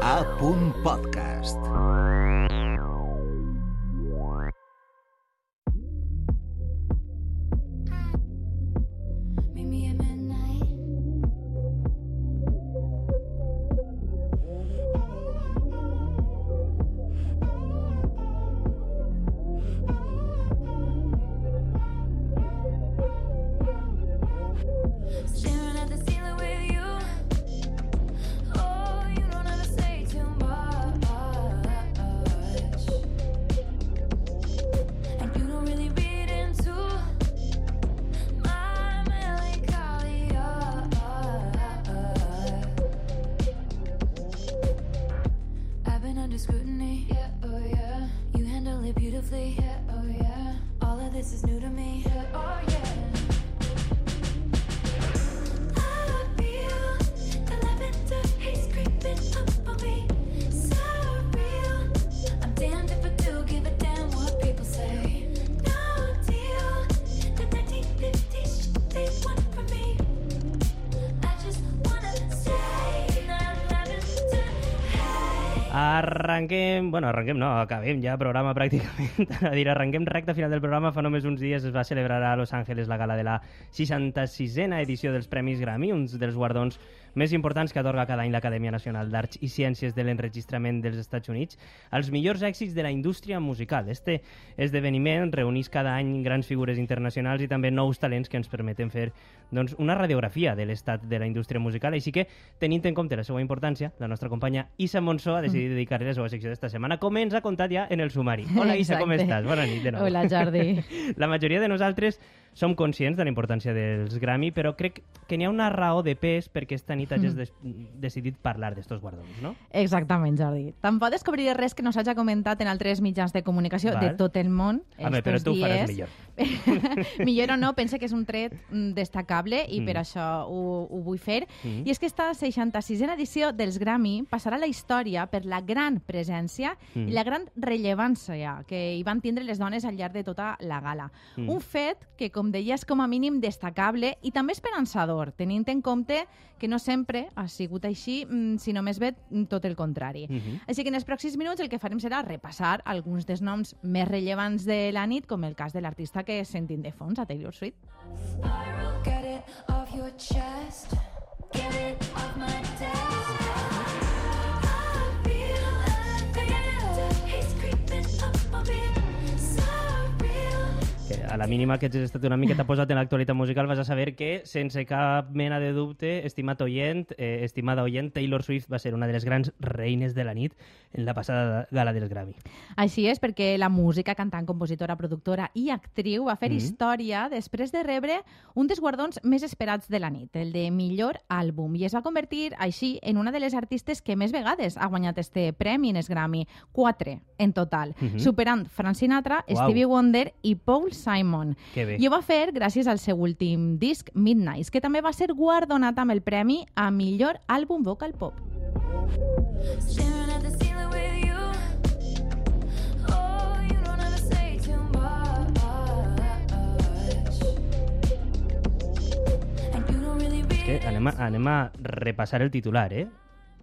A punt podcast. Arrenquem, bueno, arrenquem no, acabem ja programa pràcticament. A dir, arrenquem recta final del programa. Fa només uns dies es va celebrar a Los Angeles la gala de la 66a edició dels Premis Grammy, uns dels guardons més importants que atorga cada any l'Acadèmia Nacional d'Arts i Ciències de l'Enregistrament dels Estats Units als millors èxits de la indústria musical. Este esdeveniment reunís cada any grans figures internacionals i també nous talents que ens permeten fer doncs, una radiografia de l'estat de la indústria musical. Així que, tenint en compte la seva importància, la nostra companya Isa Monsó ha decidit dedicar-li la seva secció d'esta setmana, com ens ha contat ja en el sumari. Hola Isa, com Exacte. estàs? Bona nit de nou. Hola, Jordi. La majoria de nosaltres som conscients de la importància dels Grammy, però crec que n'hi ha una raó de pes perquè esta nit hagis des decidit parlar d'estos guardons, no? Exactament, Jordi. Tampoc descobriré res que no s'hagi comentat en altres mitjans de comunicació Val. de tot el món Home, però tu ho faràs dies. millor. millor o no, pense que és un tret mm, destacable i Mm. per això ho, ho vull fer. Mm. I és que esta 66a edició dels Grammy passarà a la història per la gran presència Mm. i la gran rellevància que hi van tindre les dones al llarg de tota la gala. Mm. Un fet que, com deia, és com a mínim destacable i també esperançador, tenint en compte que no sempre ha sigut així, mm, sinó més bé mm, tot el contrari. Mhm. Així que en els pròxims minuts el que farem serà repassar alguns dels noms més rellevants de la nit, com el cas de l'artista que sentim de fons, a Taylor Swift. Your chest. La mínima que ets estat una miqueta posat en l'actualitat musical vas a saber que, sense cap mena de dubte, estimat oient, eh, estimada oient, Taylor Swift va ser una de les grans reines de la nit en la passada gala dels Grammy. Així és, perquè la música, cantant, compositora, productora i actriu va fer Mhm. història després de rebre un dels guardons més esperats de la nit, el de millor àlbum, i es va convertir així en una de les artistes que més vegades ha guanyat este premi en els Grammy, quatre en total, Mhm. superant Frank Sinatra, Uau. Stevie Wonder i Paul Simon. Que bé. I ho va fer gràcies al seu últim disc, Midnights, que també va ser guardonat amb el premi a millor àlbum vocal pop. Staring at the ceiling with you. Oh, Que anem a, anem a repassar el titular, eh?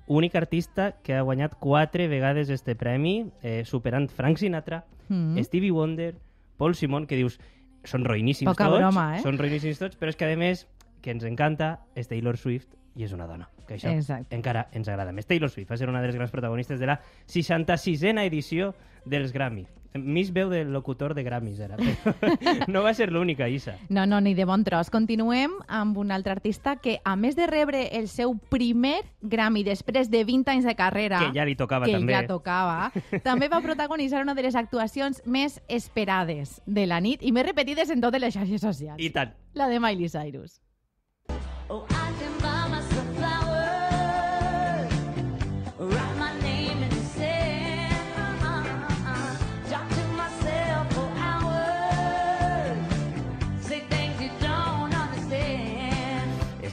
Únic artista que ha guanyat quatre vegades este premi, eh, superant Frank Sinatra, Mhm. Stevie Wonder, Paul Simon, que dius, són roïníssims Poca tots, broma, eh? són roïníssims tots, però és que a més que ens encanta és Taylor Swift i és una dona, que això Exacte. encara ens agrada més. Taylor Swift va ser una de les grans protagonistes de la 66a edició dels Grammy. Mig veu del locutor de Grammys era, no va ser l'única, Isa. No, no, ni de bon tros. Continuem amb un altre artista que, a més de rebre el seu primer Grammy després de 20 anys de carrera... Que ja li tocava, que també. ja tocava, també va protagonitzar una de les actuacions més esperades de la nit i més repetides en totes les xarxes socials. I tant. La de Miley Cyrus. Oh, I can buy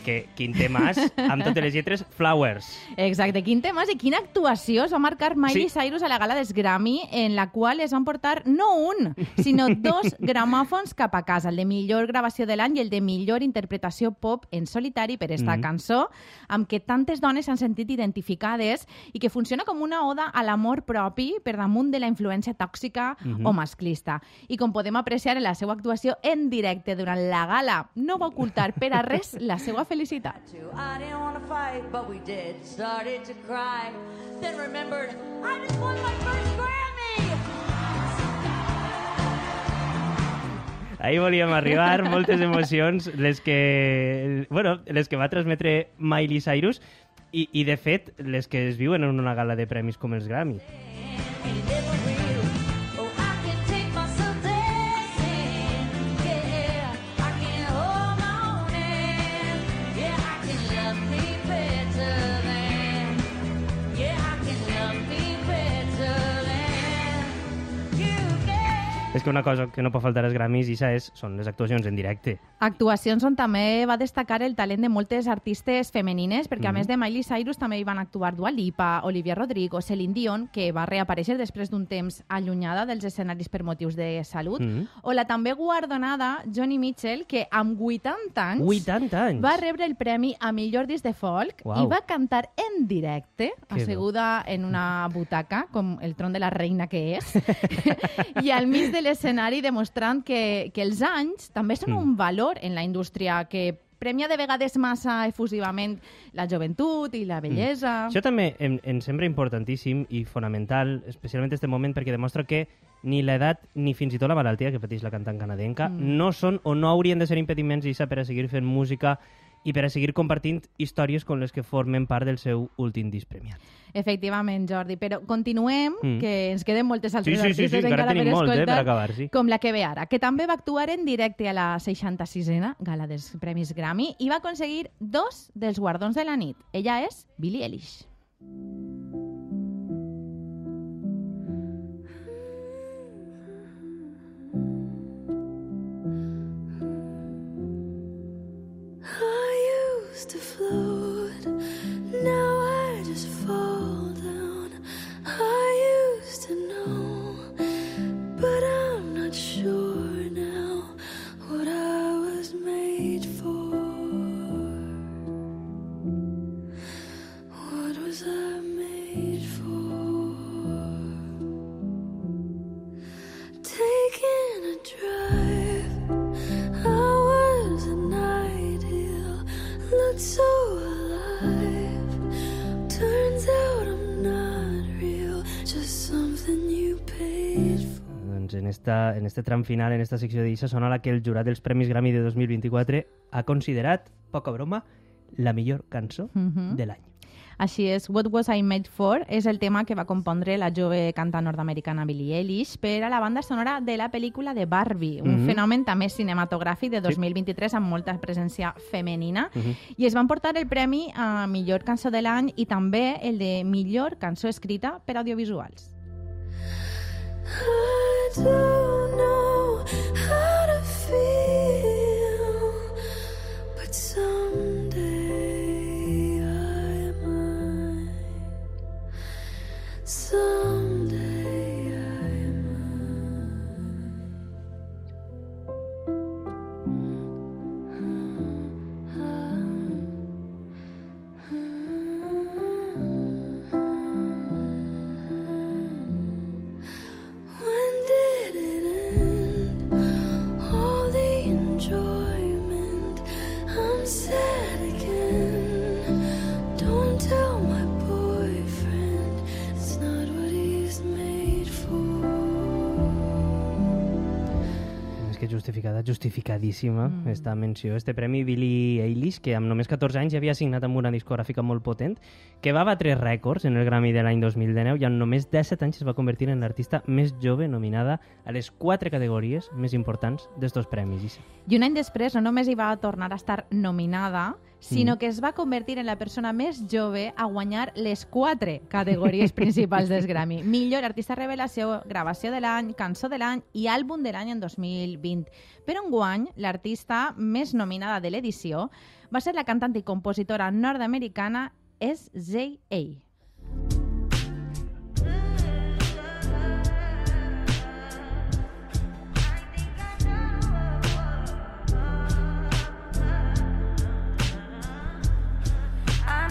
que quin temàs, amb totes les lletres, Flowers. Exacte, quin temes i quina actuació es va marcar Miley Sí. Cyrus a la gala dels Grammy, en la qual es van portar no un, sinó dos gramòfons cap a casa, el de millor gravació de l'any i el de millor interpretació pop en solitari per esta Mhm. cançó, amb què tantes dones s'han sentit identificades i que funciona com una oda a l'amor propi per damunt de la influència tòxica Mhm. o masclista. I com podem apreciar en la seva actuació en directe durant la gala, no va ocultar per a res la seva felicitat. Ahir volíem arribar, moltes emocions, les que, bueno, les que va transmetre Miley Cyrus i, i, de fet, les que es viuen en una gala de premis com els Grammy. És que una cosa que no pot faltar als Grammys, Isa, és, són les actuacions en directe. Actuacions on també va destacar el talent de moltes artistes femenines, perquè a Mhm. més de Miley Cyrus també hi van actuar Dua Lipa, Olivia Rodrigo, Celine Dion, que va reaparèixer després d'un temps allunyada dels escenaris per motius de salut, Mhm. o la també guardonada Johnny Mitchell, que amb 80 anys 80 anys! va rebre el premi a millor disc de folk Uau. i va cantar en directe, Que bo. asseguda en una butaca, com el tron de la reina que és, i al mig de l'escenari demostrant que, que els anys també són Mm. un valor en la indústria que premia de vegades massa efusivament la joventut i la bellesa. Això també em, em sembla importantíssim i fonamental, especialment en aquest moment, perquè demostra que ni l'edat ni fins i tot la malaltia que pateix la cantant canadenca Mm. no són o no haurien de ser impediments, Isa, per a seguir fent música i per a seguir compartint històries com les que formen part del seu últim disc premiat. Efectivament, Jordi, però continuem, Mm. que ens queden moltes Sí, altres sí, sí, sí, artistes encara encara per molt, eh, per escoltar. acabar, sí. com la que ve ara, que també va actuar en directe a la 66a gala dels Premis Grammy i va aconseguir dos dels guardons de la nit. Ella és Billie Eilish. I to float, en, esta, en este tram final, en esta secció d'Issa, sona la que el jurat dels Premis Grammy de 2024 ha considerat, poca broma, la millor cançó Mhm. de l'any. Així és, What Was I Made For és el tema que va compondre la jove cantant nord-americana Billie Eilish per a la banda sonora de la pel·lícula de Barbie, un Mhm. fenomen també cinematogràfic de 2023 amb molta presència femenina Mhm. i es van portar el premi a millor cançó de l'any i també el de millor cançó escrita per audiovisuals. I justificada, justificadíssima Mm. esta menció. Este premi Billie Eilish, que amb només 14 anys ja havia signat amb una discogràfica molt potent, que va batre rècords en el Grammy de l'any 2019 i en només 17 anys es va convertir en l'artista més jove nominada a les quatre categories més importants d'estos premis. I un any després no només hi va tornar a estar nominada, sinó que es va convertir en la persona més jove a guanyar les quatre categories principals dels Grammy. Millor artista revelació, gravació de l'any, cançó de l'any i àlbum de l'any en 2020. Però enguany, l'artista més nominada de l'edició va ser la cantant i compositora nord-americana S.J.A.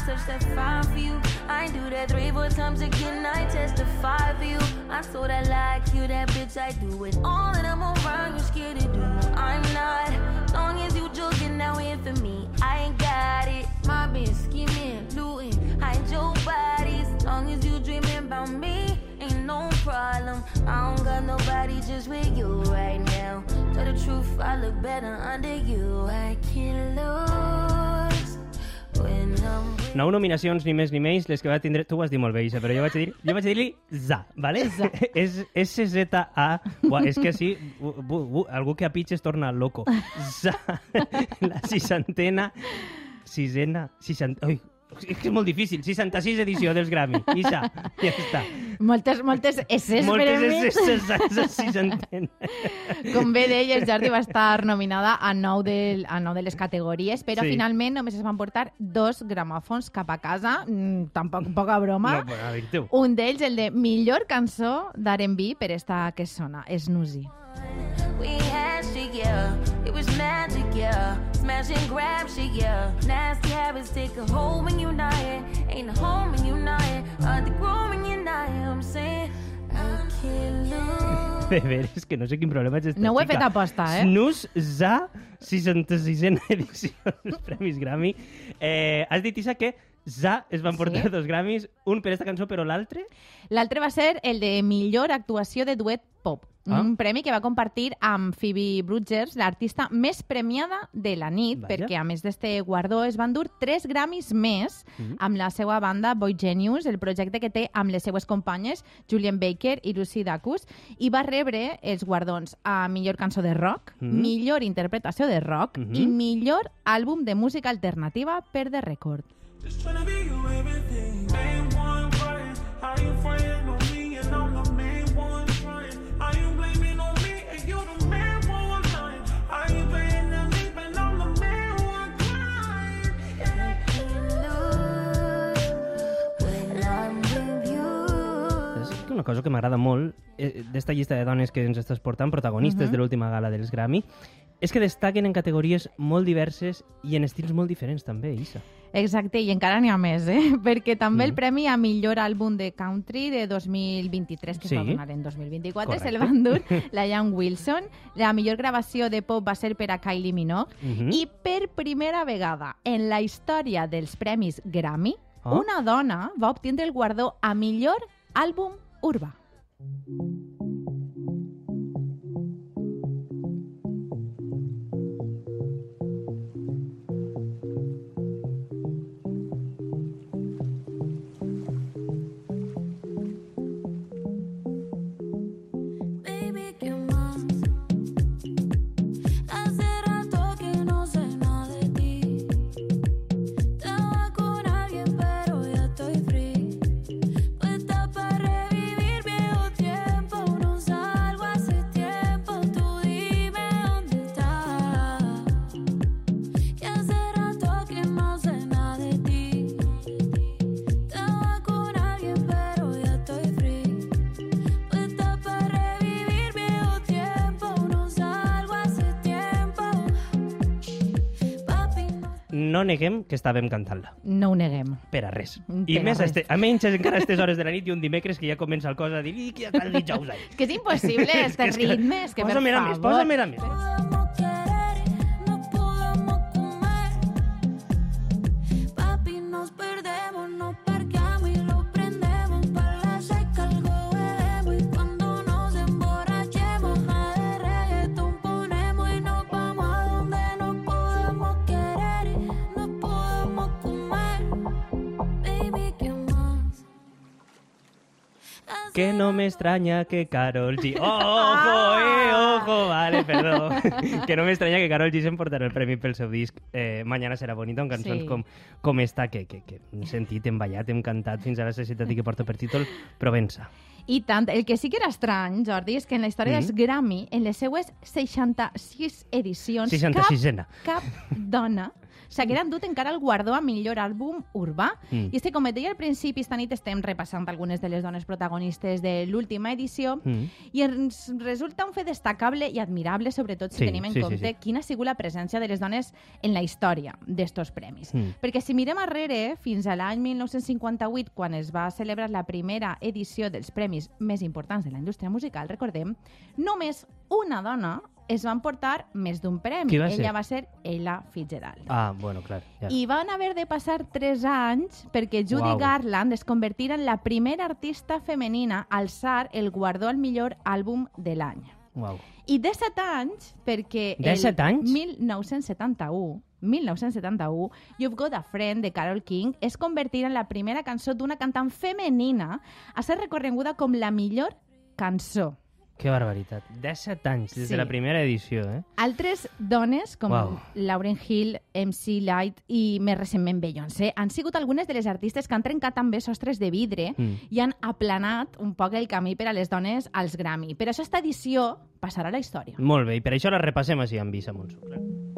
I'm such that fine for you. I do that three, four times again. I testify for you. I'm so that like you, that bitch. I do it all, and I'm around. You scared to do? I'm not. Long as you joking, now in for me. I ain't got it. My bitch scheming, looting, hide your bodies. Long as you dreaming about me, ain't no problem. I don't got nobody just with you right now. Tell the truth, I look better under you. I can't lose Nou nominacions, ni més ni menys, les que va tindre... Tu ho has dit molt bé, Isa, però jo vaig dir, jo vaig dir-li ZA, ¿vale? Za. és S-Z-A. És que sí, bu, bu, bu, algú que a pitx es torna loco. ZA, la sisantena, sisena, sisant... Ui, és que és molt difícil. 66 edició dels Grammy. Isa, ja està. Moltes, moltes esses per a mi. Moltes S sisantena. Com bé deies, Jordi va estar nominada a nou, del, a nou de les categories, però Sí. finalment només es van portar dos gramòfons cap a casa, mm, tampoc poca broma. No, però. Un d'ells, el de millor cançó d'R&B per esta que sona, Snoozy. We had shit, yeah. It was magic, yeah. Smash and grab shit, yeah. Nasty habits take a hold when you're not here. Ain't a home when you're not here. Hard to grow when you're not here. I'm saying, I can't lose. De veres, que no sé quin problema és esta No ho he fet aposta, eh? Snus za 66a edició dels Premis Grammy. Eh, has dit, Isa, que za es van portar Sí. dos Grammys, un per esta cançó, però l'altre... L'altre va ser el de millor actuació de duet pop. Ah. Un premi que va compartir amb Phoebe Bridgers, l'artista més premiada de la nit, Vaja. perquè a més d'este guardó es van dur tres Grammys més Mhm. amb la seva banda Boy Genius, el projecte que té amb les seues companyes Julian Baker i Lucy Dacus, i va rebre els guardons a millor cançó de rock, Mhm. millor interpretació de rock Mhm. i millor àlbum de música alternativa per The Record. Just tryna be you everything. One crying. How you una cosa que m'agrada molt eh, d'esta llista de dones que ens estàs portant, protagonistes Mhm. de l'última gala dels Grammy, és que destaquen en categories molt diverses i en estils molt diferents també, Isa. Exacte, i encara n'hi ha més, eh? perquè també el Mm. premi a millor àlbum de country de 2023, que Sí. es va donar en 2024, Correcte. se'l van dur la Young Wilson. La millor gravació de pop va ser per a Kylie Minogue. Mhm. I per primera vegada en la història dels premis Grammy, Oh. una dona va obtindre el guardó a millor àlbum urbà. No neguem que estàvem cantant-la. No ho neguem. Per a res. Per I a més, a, res. este, a menys encara a aquestes hores de la nit i un dimecres que ja comença el cos a dir i que ja cal dijous. És que és impossible, És que- este és que- ritme, és que per Posa-me-la més, favor. posa-me-la més. podemos querer, Que no me extraña que Carol G... Oh, ojo, eh, ojo, vale, perdó. que no me extraña que Carol G s'emportarà el premi pel seu disc eh, Mañana serà bonito, amb cançons Sí. com, com esta, que, que, que hem sentit, hem ballat, hem cantat fins a la societat i que porta per títol Provença. I tant, el que sí que era estrany, Jordi, és que en la història Mm. dels Grammy, en les seues 66 edicions, 66ena. cap, cap dona s'haguera endut encara el guardó a millor àlbum urbà. Mm. I és que, com et deia al principi, esta nit estem repassant algunes de les dones protagonistes de l'última edició Mm. i ens resulta un fet destacable i admirable, sobretot si Sí, tenim en sí, sí, compte sí. quina ha sigut la presència de les dones en la història d'estos premis. Mm. Perquè si mirem arrere, fins a l'any 1958, quan es va celebrar la primera edició dels premis més importants de la indústria musical, recordem, només una dona es va emportar més d'un premi. Va ser? Ella va ser Ella Fitzgerald. Ah, bueno, clar. Ja. I van haver de passar 3 anys perquè Judy Uau. Garland es convertira en la primera artista femenina a alçar el guardó al millor àlbum de l'any. Uau. I 17 anys, perquè... 17 el anys? 1971, 1971, You've Got a Friend, de Carole King, es convertirà en la primera cançó d'una cantant femenina a ser recorreguda com la millor cançó. Que barbaritat. 17 anys, des Sí. de la primera edició, eh? Altres dones, com Uau. Lauryn Hill, MC Light i més recentment Beyoncé, han sigut algunes de les artistes que han trencat també sostres de vidre Mm. i han aplanat un poc el camí per a les dones als Grammy. Per això esta edició passarà a la història. Molt bé, i per això la repassem així amb Visa Montsó. Baby,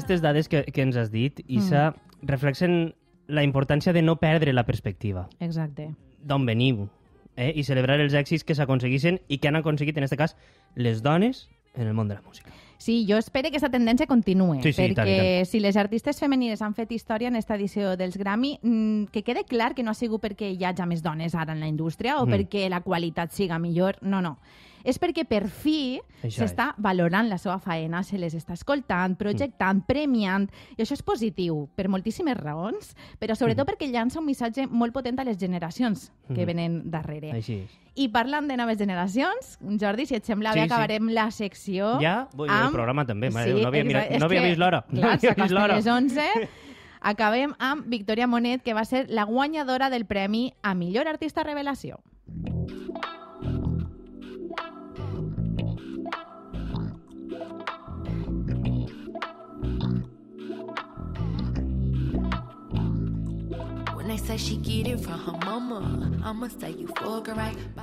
aquestes dades que, que ens has dit, Isa, reflexen la importància de no perdre la perspectiva. Exacte. D'on veniu, eh? i celebrar els èxits que s'aconseguissin i que han aconseguit, en aquest cas, les dones en el món de la música. Sí, jo espero que aquesta tendència continue, Sí, sí, i tant, i perquè si les artistes femenines han fet història en esta edició dels Grammy, mm, que quede clar que no ha sigut perquè hi hagi més dones ara en la indústria o Mm. perquè la qualitat siga millor, no, no. És perquè per fi s'està valorant la seva faena, se les està escoltant, projectant, premiant, i això és positiu per moltíssimes raons, però sobretot perquè llança un missatge molt potent a les generacions que Mhm. venen darrere. Així és. I parlant de noves generacions, Jordi, si et sembla Sí, bé, sí. acabarem la secció Ja? Vull, el amb- programa també. mare, Sí, no havia, mirat, no havia que, vist l'hora. No Clar, vist s'acosten l'hora. les 11. Acabem amb Victoria Monet, que va ser la guanyadora del Premi a Millor Artista Revelació.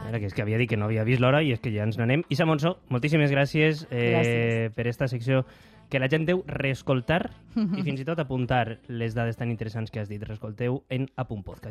Era que és que havia dit que no havia vist l'hora i és que ja ens n'anem. Isa Montsó, moltíssimes gràcies, eh, Gràcies. per esta secció que la gent deu reescoltar i fins i tot apuntar les dades tan interessants que has dit. Reescolteu en Apunt Podcast.